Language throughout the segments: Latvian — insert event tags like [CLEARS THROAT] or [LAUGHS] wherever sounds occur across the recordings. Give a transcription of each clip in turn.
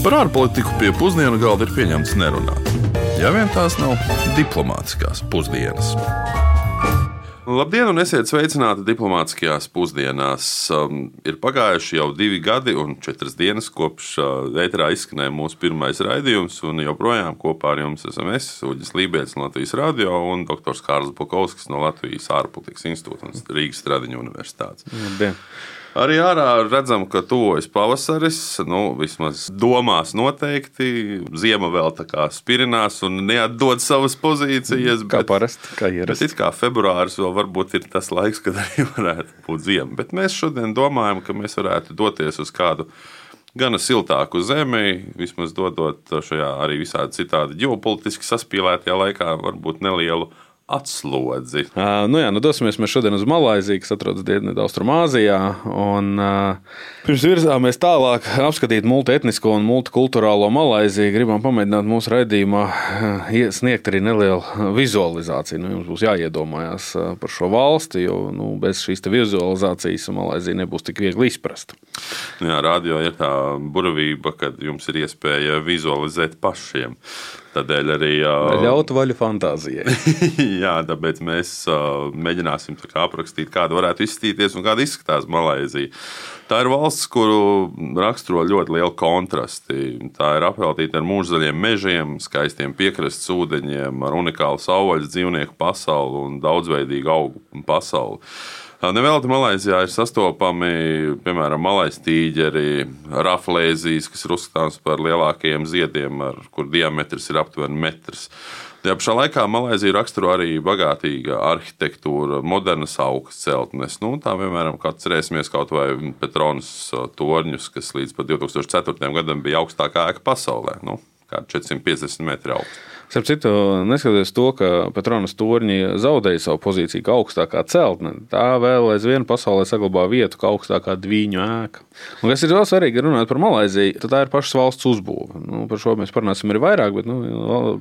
Par ārpolitiku pie pusdienu galda ir pieņemts nerunāt. Ja vien tās nav diplomātiskās pusdienas. Labdien, un esiet sveicināti diplomātiskajās pusdienās. Um, ir pagājuši jau divi gadi un četras dienas, kopš uh, ēterā izskanēja mūsu pirmais raidījums, un joprojām kopā ar jums esam es, Uģis Lībijams no Latvijas Radio un dr. Kārls Bukovskis no Latvijas ārpolitikas institūta un Rīgas Stradiņu universitātes. Labdien. Arī ārā redzam, ka tuvojas pavasaris. Nu, vismaz domās noteikti. Ziema vēl tā kā spirinās un neatdod savas pozīcijas. Kā bet- parasti, kā Bet ierasts. it kā februāris vēl varbūt ir tas laiks, kad [LAUGHS] arī varētu būt ziema. Bet mēs šodien domājam, ka mēs varētu doties uz kādu gana siltāku zemi, vismaz dodot šajā arī visādi citādi ģeopolitiski saspīlētajā laikā, varbūt nelielu atslodzi. Uh, nu jā, nu dosimies mēs šodien uz Malaiziju, kas atrodas Dienvidu-Austrumāzijā. Un, uh, pirms virzāmies tālāk, apskatīt multietnisko un multikulturālo Malaiziju, gribam pamēģināt mūsu raidījumā sniegt arī nelielu vizualizāciju. Nu, jums būs jāiedomājas par šo valsti, jo nu, bez šīs vizualizācijas Malaizija nebūs tik viegli izprast. Nu Jā, radio ir tā burvība, kad jums ir iespēja vizualizēt pašiem. Tādēļ arī Ļaut vaļu fantāzijai. [LAUGHS] Jā, tāpēc mēs mēģināsim tā kā aprakstīt, kāda varētu izskatīties un kāda izskatās Malaisija. Tā ir valsts, kuru raksturo ļoti liela kontrasti. Tā ir apveltīta ar mūžzaļiem mežiem, skaistiem piekrastes ūdeņiem, ar unikālu savvaļas dzīvnieku pasauli un daudzveidīgu augu pasauli. Nevelti Malaisijā ir sastopami, piemēram, malais tīģeri, raflēzijas, kas ir uzskatāms par lielākajiem ziediem, ar kur diametrs ir aptuveni metrs. Tajā pašā laikā Malaisija raksturo arī bagātīga arhitektūra, modernas augstas celtnes. Nu, tā, piemēram, kā atcerēsimies kaut vai Petronas torņus, kas līdz pat 2004. gadam bija augstākā ēka pasaulē. Nu, kā 450 metri augsts. Starp citu, neskatoties to, ka Petronas torņi zaudēja savu pozīciju kā augstākā celtne, tā vēl aizvien pasaulē saglabā vietu kā augstākā dviņu ēka. Un kas ir vēl svarīgi runāt par Malaiziju, tad tā ir pašas valsts uzbūve. Nu, par šo mēs parunāsim arī vairāk, bet nu,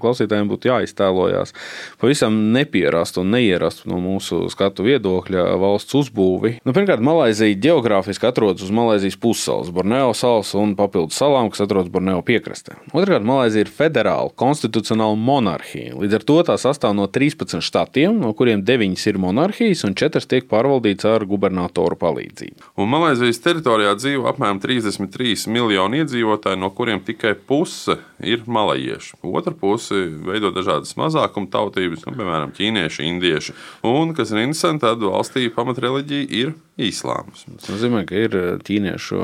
klausītājiem būtu jāiztēlojas pavisam nepierast un neierast no mūsu skatu viedokļa valsts uzbūvi. Nu, pirmkārt, Malaizija geogrāfiski atrodas uz Malaizijas pussalas, Borneo salas un papildus salām, kas atrodas Borneo piekrastē. Otrkārt, Malaizija ir federāla, konstitucionāla monarhija. Līdz ar to tā sastāv no 13 štatiem, no kuriem 9 ir monarhijas un 4 tiek pārvaldīts ar gubernatoru palīdzību. Un Malaisijas teritorijā dzīvo apmēram 33 miljoni iedzīvotāji, no kuriem tikai puse ir malajieši. Otra puse veido dažādas mazākuma tautības, nu, piemēram, ķīnieši, indieši. Un, kas ir interesanti, tad valstī pamatreliģija ir islāms. Tas nozīmē, ka ir ķīniešu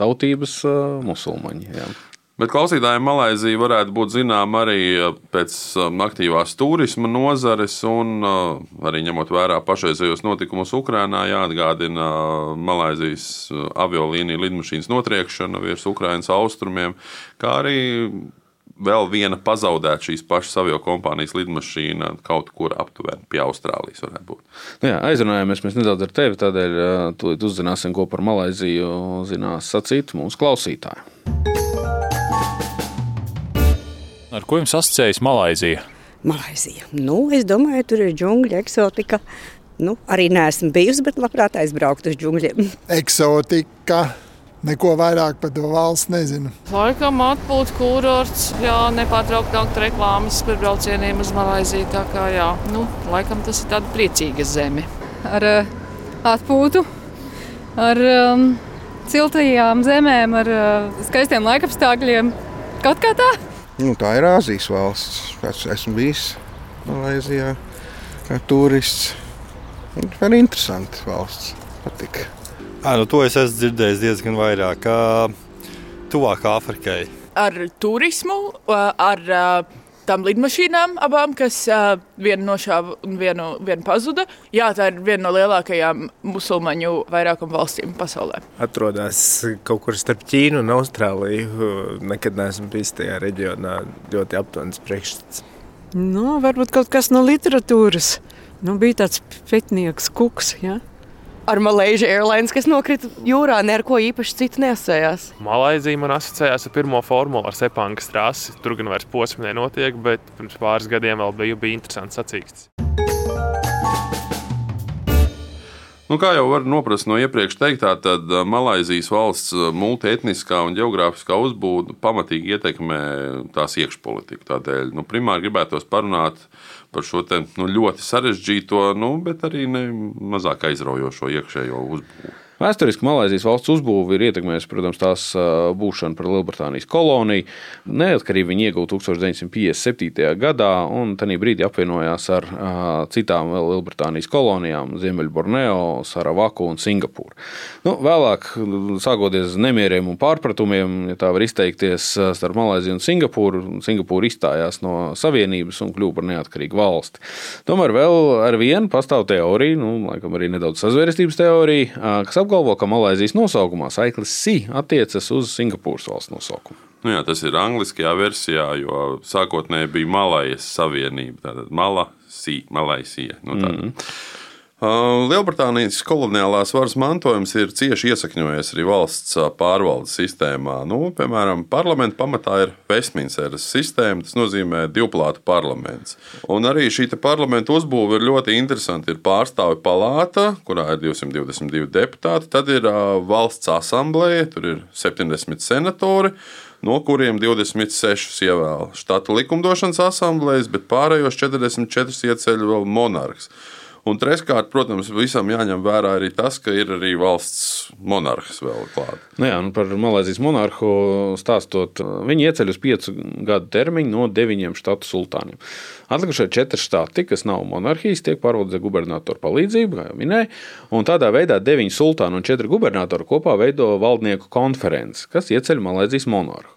tautības ā, musulmaņi. Jā. Bet klausītājiem Malaisija varētu būt zināma arī uh, pēc um, aktīvās turisma nozares, un uh, arī ņemot vērā pašreizējos notikumus Ukrajinā, jāatgādina Malaisijas aviolīnija lidmašīnas notriekšana virs Ukrainas austrumiem, kā arī vēl viena pazaudēta šīs pašas avio kompānijas lidmašīna kaut kur aptuveni pie Austrālijas. Nu, jā, aizrunājāmies mēs nedaudz ar tevi, tādēļ tūlīt uzzināsim, ko par Malaiziju zinās sacīt mūsu klausītāji. Ar ko jums asociējas Malaizija? Malaisija. Nu, es domāju, tur ir džungļa eksotika. Nu, arī neesmu bijusi, bet labprāt aizbrauktu uz džungļiem. [LAUGHS] eksotika. Neko vairāk par to valsts nezinu. Laikam atpūta kurorts, jā, nepārtraukt nākt reklāmas par braucieniem uz Malaiziju. Tā kā jā, nu, laikam tas ir tāds priecīgs zeme. ar uh, atpūtu, ar um, siltajām zemēm, ar uh, skaistiem laikapstākļiem. Kaut kā tā. Nu, tā ir Āzijas valsts. Pēc esmu bijis Malaisijā kā turists. Tā ir interesanta valsts. Patika. À, nu, to es esmu dzirdējis diezgan vairāk. kā Tuvāk Āfrikai. Ar turismu, ar tām lidmašīnām abām, kas uh, viena nošāva un vienu, vienu pazuda. Jā, tā ir viena no lielākajām musulmaņu vairākuma valstīm pasaulē. atrodas kaut kur starp Ķīnu un Austrāliju. Nekad neesmu bijis tajā reģionā. Ļoti aptuvens priekšstats. Nu, varbūt kaut kas no literatūras. Nu, bija tāds pētnieks, kuks. Ja? Ar Malaysia Airlines, kas nokrita jūrā, ne ar ko īpaši citu neasējās. Malaizija man asociējās ar pirmo formulu, ar Sepangas trasi. Tur gan vairs posms nenotiek, bet pirms pāris gadiem vēl bija, bija interesants sacīksts. Nu, kā jau var noprast no iepriekš teiktā, tad uh, Malaisijas valsts uh, multietniskā un geogrāfiskā uzbūve pamatīgi ietekmē tās iekšpolitiku. Tādēļ nu, primāri gribētos parunāt par šo te, nu, ļoti sarežģīto, nu, bet arī ne mazāk aizraujošo iekšējo uzbūvi. Vēsturiski Malaisijas valsts uzbūve ir ietekmējusi, protams, tās būšanu par Lielbritānijas koloniju. Neatkarību viņi ieguva 1957. gadā, un tajā brīdī apvienojās ar citām Lielbritānijas kolonijām - Ziemeļborneo, Saravaku un Singapūru. Nu, vēlāk, sākoties nemieriem un pārpratumiem, ja tā var izteikties, starp Malaisiju un Singapūru, Singapūra izstājās no Savienības un kļuva par neatkarīgu valsti. Tomēr vēl ar vienu pastāv teorija, nu, laikam arī nedaudz sazvērestības teorija, kas apgalvo, ka Malaisijas nosaukumā saiklis Si attiecas uz Singapūras valsts nosaukumu. Nu jā, tas ir angliskajā versijā, jo sākotnēji bija Malajas Savienība. Tātad Malasija, Malaisija. Nu, tā. mm. Lielbritānijas koloniālās varas mantojums ir cieši iesakņojies arī valsts pārvaldes sistēmā. Nu, piemēram, parlamenta pamatā ir Westminsteras sistēma, tas nozīmē divplātu parlaments. Un arī šī parlamenta uzbūve ir ļoti interesanta. Ir pārstāvju palāta, kurā ir 222 deputāti, tad ir valsts asambleja, tur ir 70 senatori no kuriem 26 ievēl štata likumdošanas asamblejas, bet pārējos 44 ieceļ vēl monarhs. Un treškārt, protams, visam jāņem vērā arī tas, ka ir arī valsts monarhs vēl klāts. Nu jā, nu par Malaisijas monarhu stāstot, viņi ieceļ uz piecu gadu termiņu no deviņiem štatu sultāniem. Atlikušie četri štati, kas nav monarhijas, tiek pārvaldīti gubernatoru palīdzību, kā jau minēju, tādā veidā deviņi sultāni un četri gubernatori kopā veido valdnieku konferenci, kas ieceļ Malaisijas monarhu.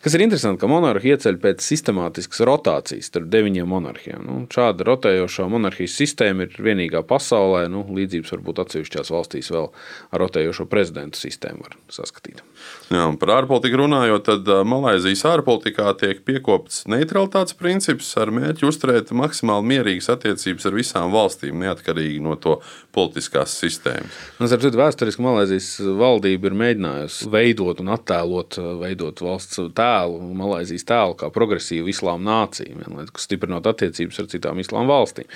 Kas ir interesanti, ka monarhi ieceļ pēc sistemātiskas rotācijas starp deviņiem monarhiem. Nu, šāda rotējošā monarhijas sistēma ir vienīgā pasaulē. Nu, līdzības varbūt atsevišķās valstīs vēl ar rotējošo prezidentu sistēmu var saskatīt. Jā, par ārpolitiku runājot, tad Malaisijas ārpolitikā tiek piekopts neutralitātes princips ar mērķi uzturēt maksimāli mierīgas attiecības ar visām valstīm, neatkarīgi no to politiskās sistēmas. Nu, Ar citu vēsturiski Malaisijas valdība ir mēģinājusi veidot un attēlot veidot valsts tēlu, Malaisijas tēlu kā progresīvu islāma nāciju, kas stiprinot attiecības ar citām islāma valstīm.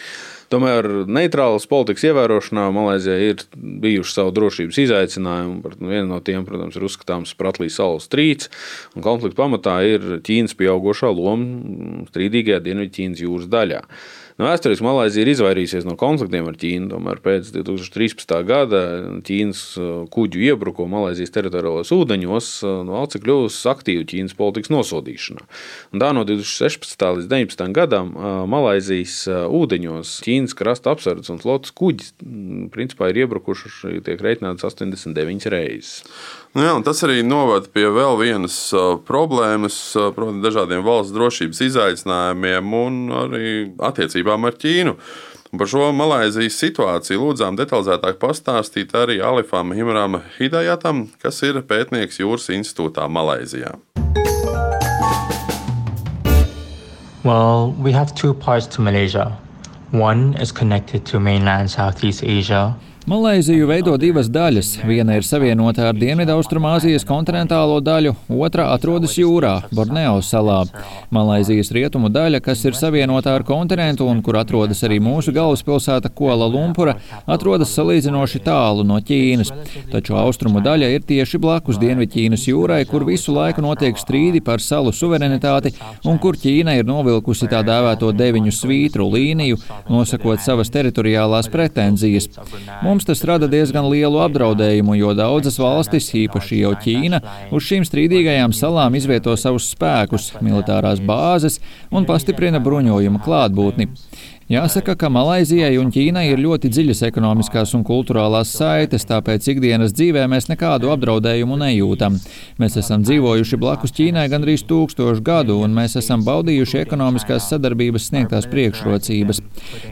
Tomēr neitrālas politikas ievērošanā Malaisijā ir bijuši savu drošības izaicinājumu. Viena no tiem, protams, ir uzskatāms par Atlijas salas strīds. Konflikta pamatā ir Ķīnas pieaugušā loma strīdīgajā Dienvidķīnas jūras daļā. Nu, Vēsturiski Malaisija ir izvairījusies no konfliktiem ar Ķīnu. Tomēr pēc 2013. gada Ķīnas uh, kuģu iebruko Malaisijas teritoriālajos ūdeņos uh, no Alci kļuvusi aktīva Ķīnas politikas nosodīšanā. Un tā no 2016. līdz 2019. gadam uh, Malaisijas ūdeņos Ķīnas krasta apsardzes un flotas kuģi mm, principā ir iebrukuši, tiek reiķināts 89 reizes. Nu jā, tas arī novada pie vēl vienas problēmas, proti, dažādiem valsts drošības izaicinājumiem un arī attiecībām ar Ķīnu. Par šo Malaisijas situāciju lūdzām detalizētāk pastāstīt arī Alifam Himram Hidajatam, kas ir pētnieks Jūras institūtā Malaisijā. Well, we have two parts to Malaysia. One is connected to mainland Southeast Asia, Malaiziju veido divas daļas. Viena ir savienota ar Dienvidaustrumāzijas kontinentālo daļu, otra atrodas jūrā, Borneo salā. Malaizijas rietumu daļa, kas ir savienota ar kontinentu un kur atrodas arī mūsu galvaspilsēta Kuala Lumpura, atrodas salīdzinoši tālu no Ķīnas. Taču austrumu daļa ir tieši blakus Dienvidķīnas jūrai, kur visu laiku notiek strīdi par salu suverenitāti un kur Ķīna ir novilkusi tā dēvēto deviņu svītru līniju, nosakot savas teritoriālās pretenzijas. Mums tas rada diezgan lielu apdraudējumu, jo daudzas valstis, īpaši jau Ķīna, uz šīm strīdīgajām salām izvieto savus spēkus, militārās bāzes un pastiprina bruņojuma klātbūtni. Jāsaka, ka Malaizijai un Ķīnai ir ļoti dziļas ekonomiskās un kultūrālās saites, tāpēc ikdienas dzīvē mēs nekādu apdraudējumu nejūtam. Mēs esam dzīvojuši blakus Ķīnai gandrīz tūkstošu gadu, un mēs esam baudījuši ekonomiskās sadarbības sniegtās priekšrocības.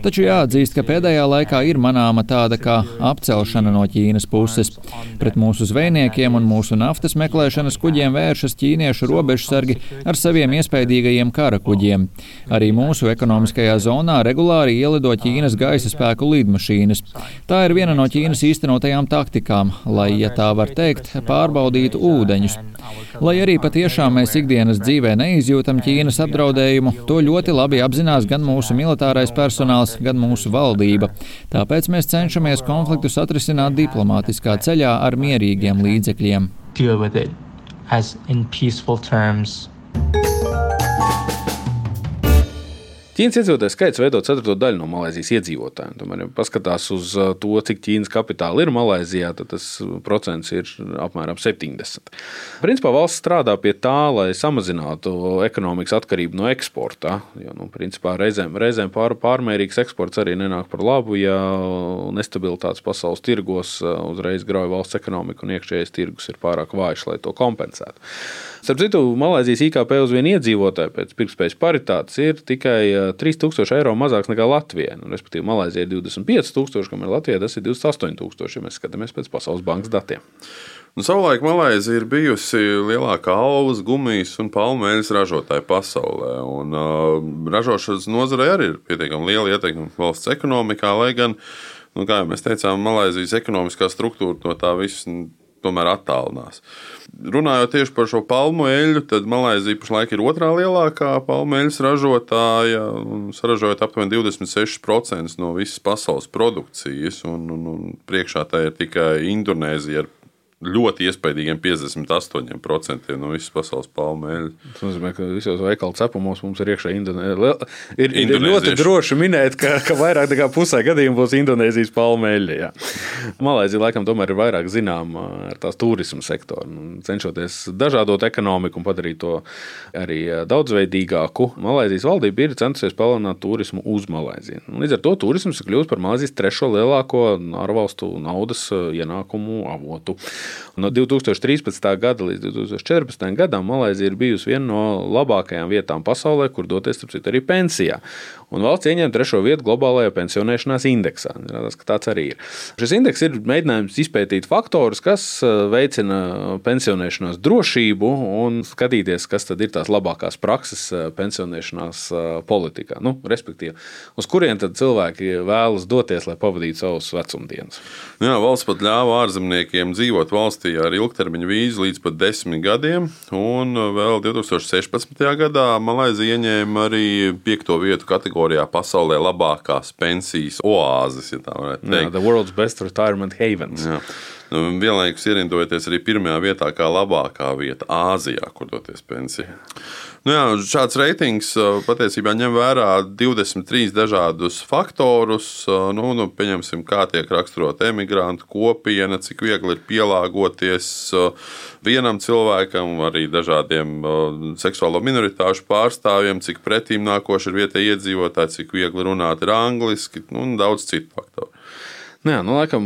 Taču jāatzīst, ka pēdējā laikā ir manāma tāda kā apcelšana no Ķīnas puses. Pret mūsu zvejniekiem un mūsu naftas meklēšanas kuģiem vēršas ķīniešu robežsargi ar saviem iespaidīgajiem kara kuģiem. Arī mūsu ekonomiskajā zonā regulāri regulāri ielido Ķīnas gaisa spēku lidmašīnas. Tā ir viena no Ķīnas īstenotajām taktikām, lai, ja tā var teikt, pārbaudītu ūdeņus. Lai arī patiešām mēs ikdienas dzīvē neizjūtam Ķīnas apdraudējumu, to ļoti labi apzinās gan mūsu militārais personāls, gan mūsu valdība. Tāpēc mēs cenšamies konfliktus atrisināt diplomātiskā ceļā ar mierīgiem līdzekļiem. deal with it as in peaceful terms. Ķīnas iedzīvotāju skaits veido ceturto daļu no Malaisijas iedzīvotājiem. Tomēr, ja paskatās uz uh, to, cik Ķīnas kapitāla ir Malaisijā, tad tas procents ir apmēram 70. Principā valsts strādā pie tā, lai samazinātu ekonomikas atkarību no eksporta. Jo, nu, principā, reizēm, reizēm pār, pārmērīgs eksports arī nenāk par labu, ja nestabilitātes pasaules tirgos uh, uzreiz grauj valsts ekonomika un iekšējais tirgus ir pārāk vājš, lai to kompensētu. Starp citu, Malaisijas IKP uz vienu iedzīvotāju pēc pirktspējas paritātes ir tikai 3000 eiro mazāks nekā Latvijā. Nu, respektīvi, Malaisija ir 25,000, kamēr Latvijā tas ir 28,000, ja mēs skatāmies pēc Pasaules bankas datiem. Nu, savulaik Malaisija ir bijusi lielākā alus, gumijas un palmeļas ražotāja pasaulē. Un, uh, ražošanas nozarei arī ir pietiekami liela ietekme valsts ekonomikā, lai gan, nu, kā jau mēs teicām, Malaisijas ekonomiskā struktūra no tā viss tomēr attālinās. Runājot tieši par šo palmu eļļu, tad Malaisija pašlaik ir otrā lielākā palmu eļļas ražotāja, saražojot aptuveni 26% no visas pasaules produkcijas. Un, un, un priekšā tā ir tikai Indonēzija ar ļoti iespaidīgiem 58% no visas pasaules palmu eļļas. Tas nozīmē, ka visos veikalu cepumos mums ir iekšā Indonēzija. Ir, ir ļoti droši minēt, ka, ka vairāk nekā pusē gadījumu būs Indonēzijas palmu eļļa. Malaisija laikam tomēr ir vairāk zināma ar tās turismu sektoru. Cenšoties dažādot ekonomiku un padarīt to arī daudzveidīgāku, Malaisijas valdība ir centusies palielināt turismu uz Malaisiju. Līdz ar to turisms ir kļuvis par Malaisijas trešo lielāko ārvalstu naudas ienākumu avotu. No 2013. gada līdz 2014. gadam Malaisija ir bijusi viena no labākajām vietām pasaulē, kur doties citu, arī pensijā. Un valsts ieņem trešo vietu globālajā pensionēšanās indeksā. Rādās, tāds arī ir. Šis indeks ir mēģinājums izpētīt faktorus, kas veicina pensionēšanās drošību un skatīties, kas tad ir tās labākās prakses pensionēšanās politikā. Nu, respektīvi, uz kurien tad cilvēki vēlas doties, lai pavadītu savus vecumdienas. Jā, valsts pat ļāva ārzemniekiem dzīvot valstī ar ilgtermiņa vīzu līdz pat desmit gadiem, un vēl 2016. gadā Malaisija ieņēma arī piekto vietu kategorijā pasaulē labākās pensijas oāzes, ja tā varētu teikt. Jā, the world's best retirement havens. Jā. Nu, vienlaikus ierindojoties arī pirmajā vietā, kā labākā vieta Āzijā, kur doties pensijā. Nu jā, šāds reitings patiesībā ņem vērā 23 dažādus faktorus. Nu, nu, pieņemsim, kā tiek raksturota emigrantu kopiena, cik viegli ir pielāgoties vienam cilvēkam, arī dažādiem seksuālo minoritāšu pārstāvjiem, cik pretīm nākoši ir vietējie iedzīvotāji, cik viegli runāt ir angliski nu, un daudz citu faktoru. Nu jā, nu, laikam,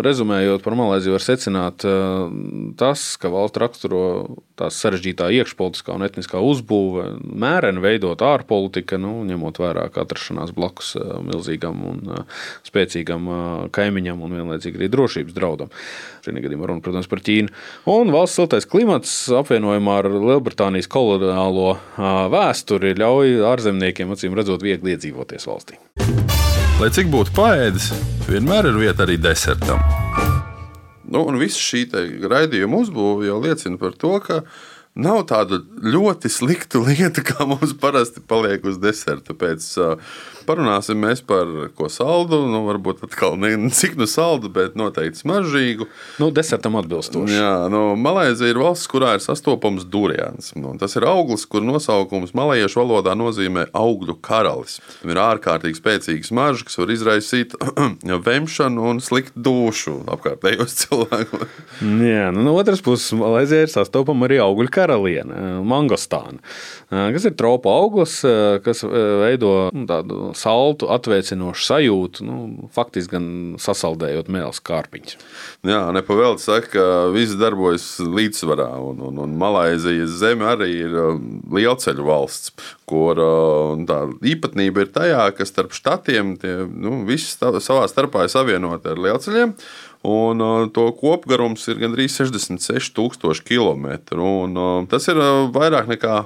rezumējot par Malaisiju, var secināt, tas, ka valsts raksturo tās sarežģītā iekšpolitiskā un etniskā uzbūve, mēreni veidot ārpolitika, nu, ņemot vērā, atrašanās blakus milzīgam un spēcīgam kaimiņam un vienlaicīgi arī drošības draudam. Šajā gadījumā runa, protams, par Ķīnu. Un valsts siltais klimats apvienojumā ar Lielbritānijas koloniālo vēsturi ļauj ārzemniekiem, acīm redzot, viegli iedzīvoties valstī. Lai cik būtu paēdis, vienmēr ir vieta arī desertam. Nu, un viss šī raidījuma uzbūve jau liecina par to, ka nav tāda ļoti slikta lieta, kā mums parasti paliek uz deserta. Pēc, uh, parunāsim par ko saldu. Nu, varbūt atkal ne cik nu saldu, bet noteikti smaržīgu. Nu, desertam atbilstoši. Jā, nu, Malaisija ir valsts, kurā ir sastopams durians. Nu, tas ir auglis, kur nosaukums malajiešu valodā nozīmē augļu karalis. Viņam ir ārkārtīgi spēcīgs smaržs, kas var izraisīt [CLEARS THROAT] vemšanu un sliktu dušu apkārtējos [LAUGHS] cilvēkus. Jā, nu, no otras puses, Malaisija ir sastopama arī augļu karaliene, mangostāna, kas ir tropu auglis, kas veido nu, tādu saltu, atvēsinošu sajūtu, nu, faktiski gan sasaldējot mēlus kārpiņus. Jā, nepavēlti saka, ka viss darbojas līdzsvarā, un, un, un Malaisijas zeme arī ir lielceļu valsts, kur tā īpatnība ir tajā, ka starp štatiem tie nu, visi savā starpā ir savienoti ar lielceļiem. Un uh, to kopgarums ir gandrīz 66,000 km. Un, uh, tas ir uh, vairāk nekā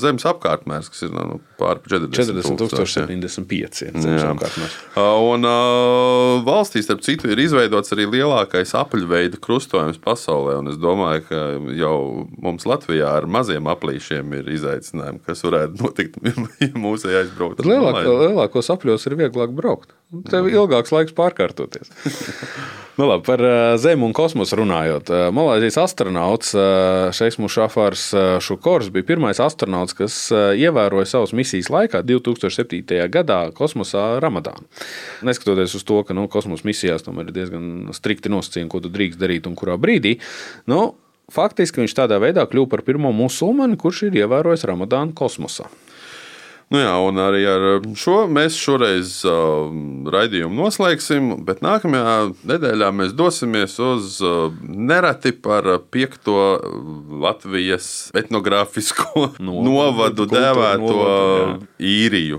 zemes apkārtmērs, kas ir nu, pāri 40 40 tūkstoši, jā. 75 ir zemes Jā. apkārtmērs. Uh, Un uh, valstī, starp citu, ir izveidots arī lielākais apaļveida krustojums pasaulē. Es domāju, ka jau mums Latvijā ar maziem aplīšiem ir izaicinājumi, kas varētu notikt, [LAUGHS] ja mūsu aizbraukt. Lielāk, lielākos apļos ir vieglāk braukt. Tev ir ilgāks laiks pārkārtoties. [LAUGHS] nu, labi, par ā, Zemi un kosmosu runājot. Ā, Malaisijas astronauts Šeiks Mušafārs Šukors bija pirmais astronauts, kas ievēroja savas misijas laikā 2007. gadā kosmosā Ramadānu. Neskatoties uz to, ka nu, kosmosa misijās tomēr ir diezgan strikti nosacījumi, ko tu drīkst darīt un kurā brīdī. Nu, Faktiski viņš tādā veidā kļuva par pirmo musulmani, kurš ir ievērojis Ramadānu kosmosā. Nu jā, un arī ar šo mēs šoreiz uh, raidījumu noslēgsim, bet nākamajā nedēļā mēs dosimies uz uh, nereti par piekto Latvijas etnogrāfisko [LAUGHS] novadu kultūra dēvēto novadu, īriju.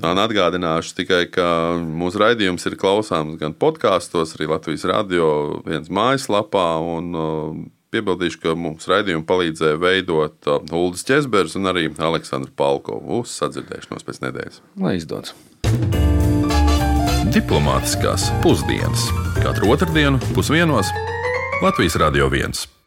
Un atgādināšu tikai, ka mūsu raidījums ir klausāms gan podkāstos, arī Latvijas radio viens mājaslapā. Un, uh, Piebildīšu, ka mums raidījumu palīdzēja veidot uh, Ulris Česbergs un arī Aleksandrs Palkovs. Uz sadzirdēšanos pēc nedēļas. Lai izdodas! Diplomātiskās pusdienas katru otrdienu pusdienos Latvijas Radio 1.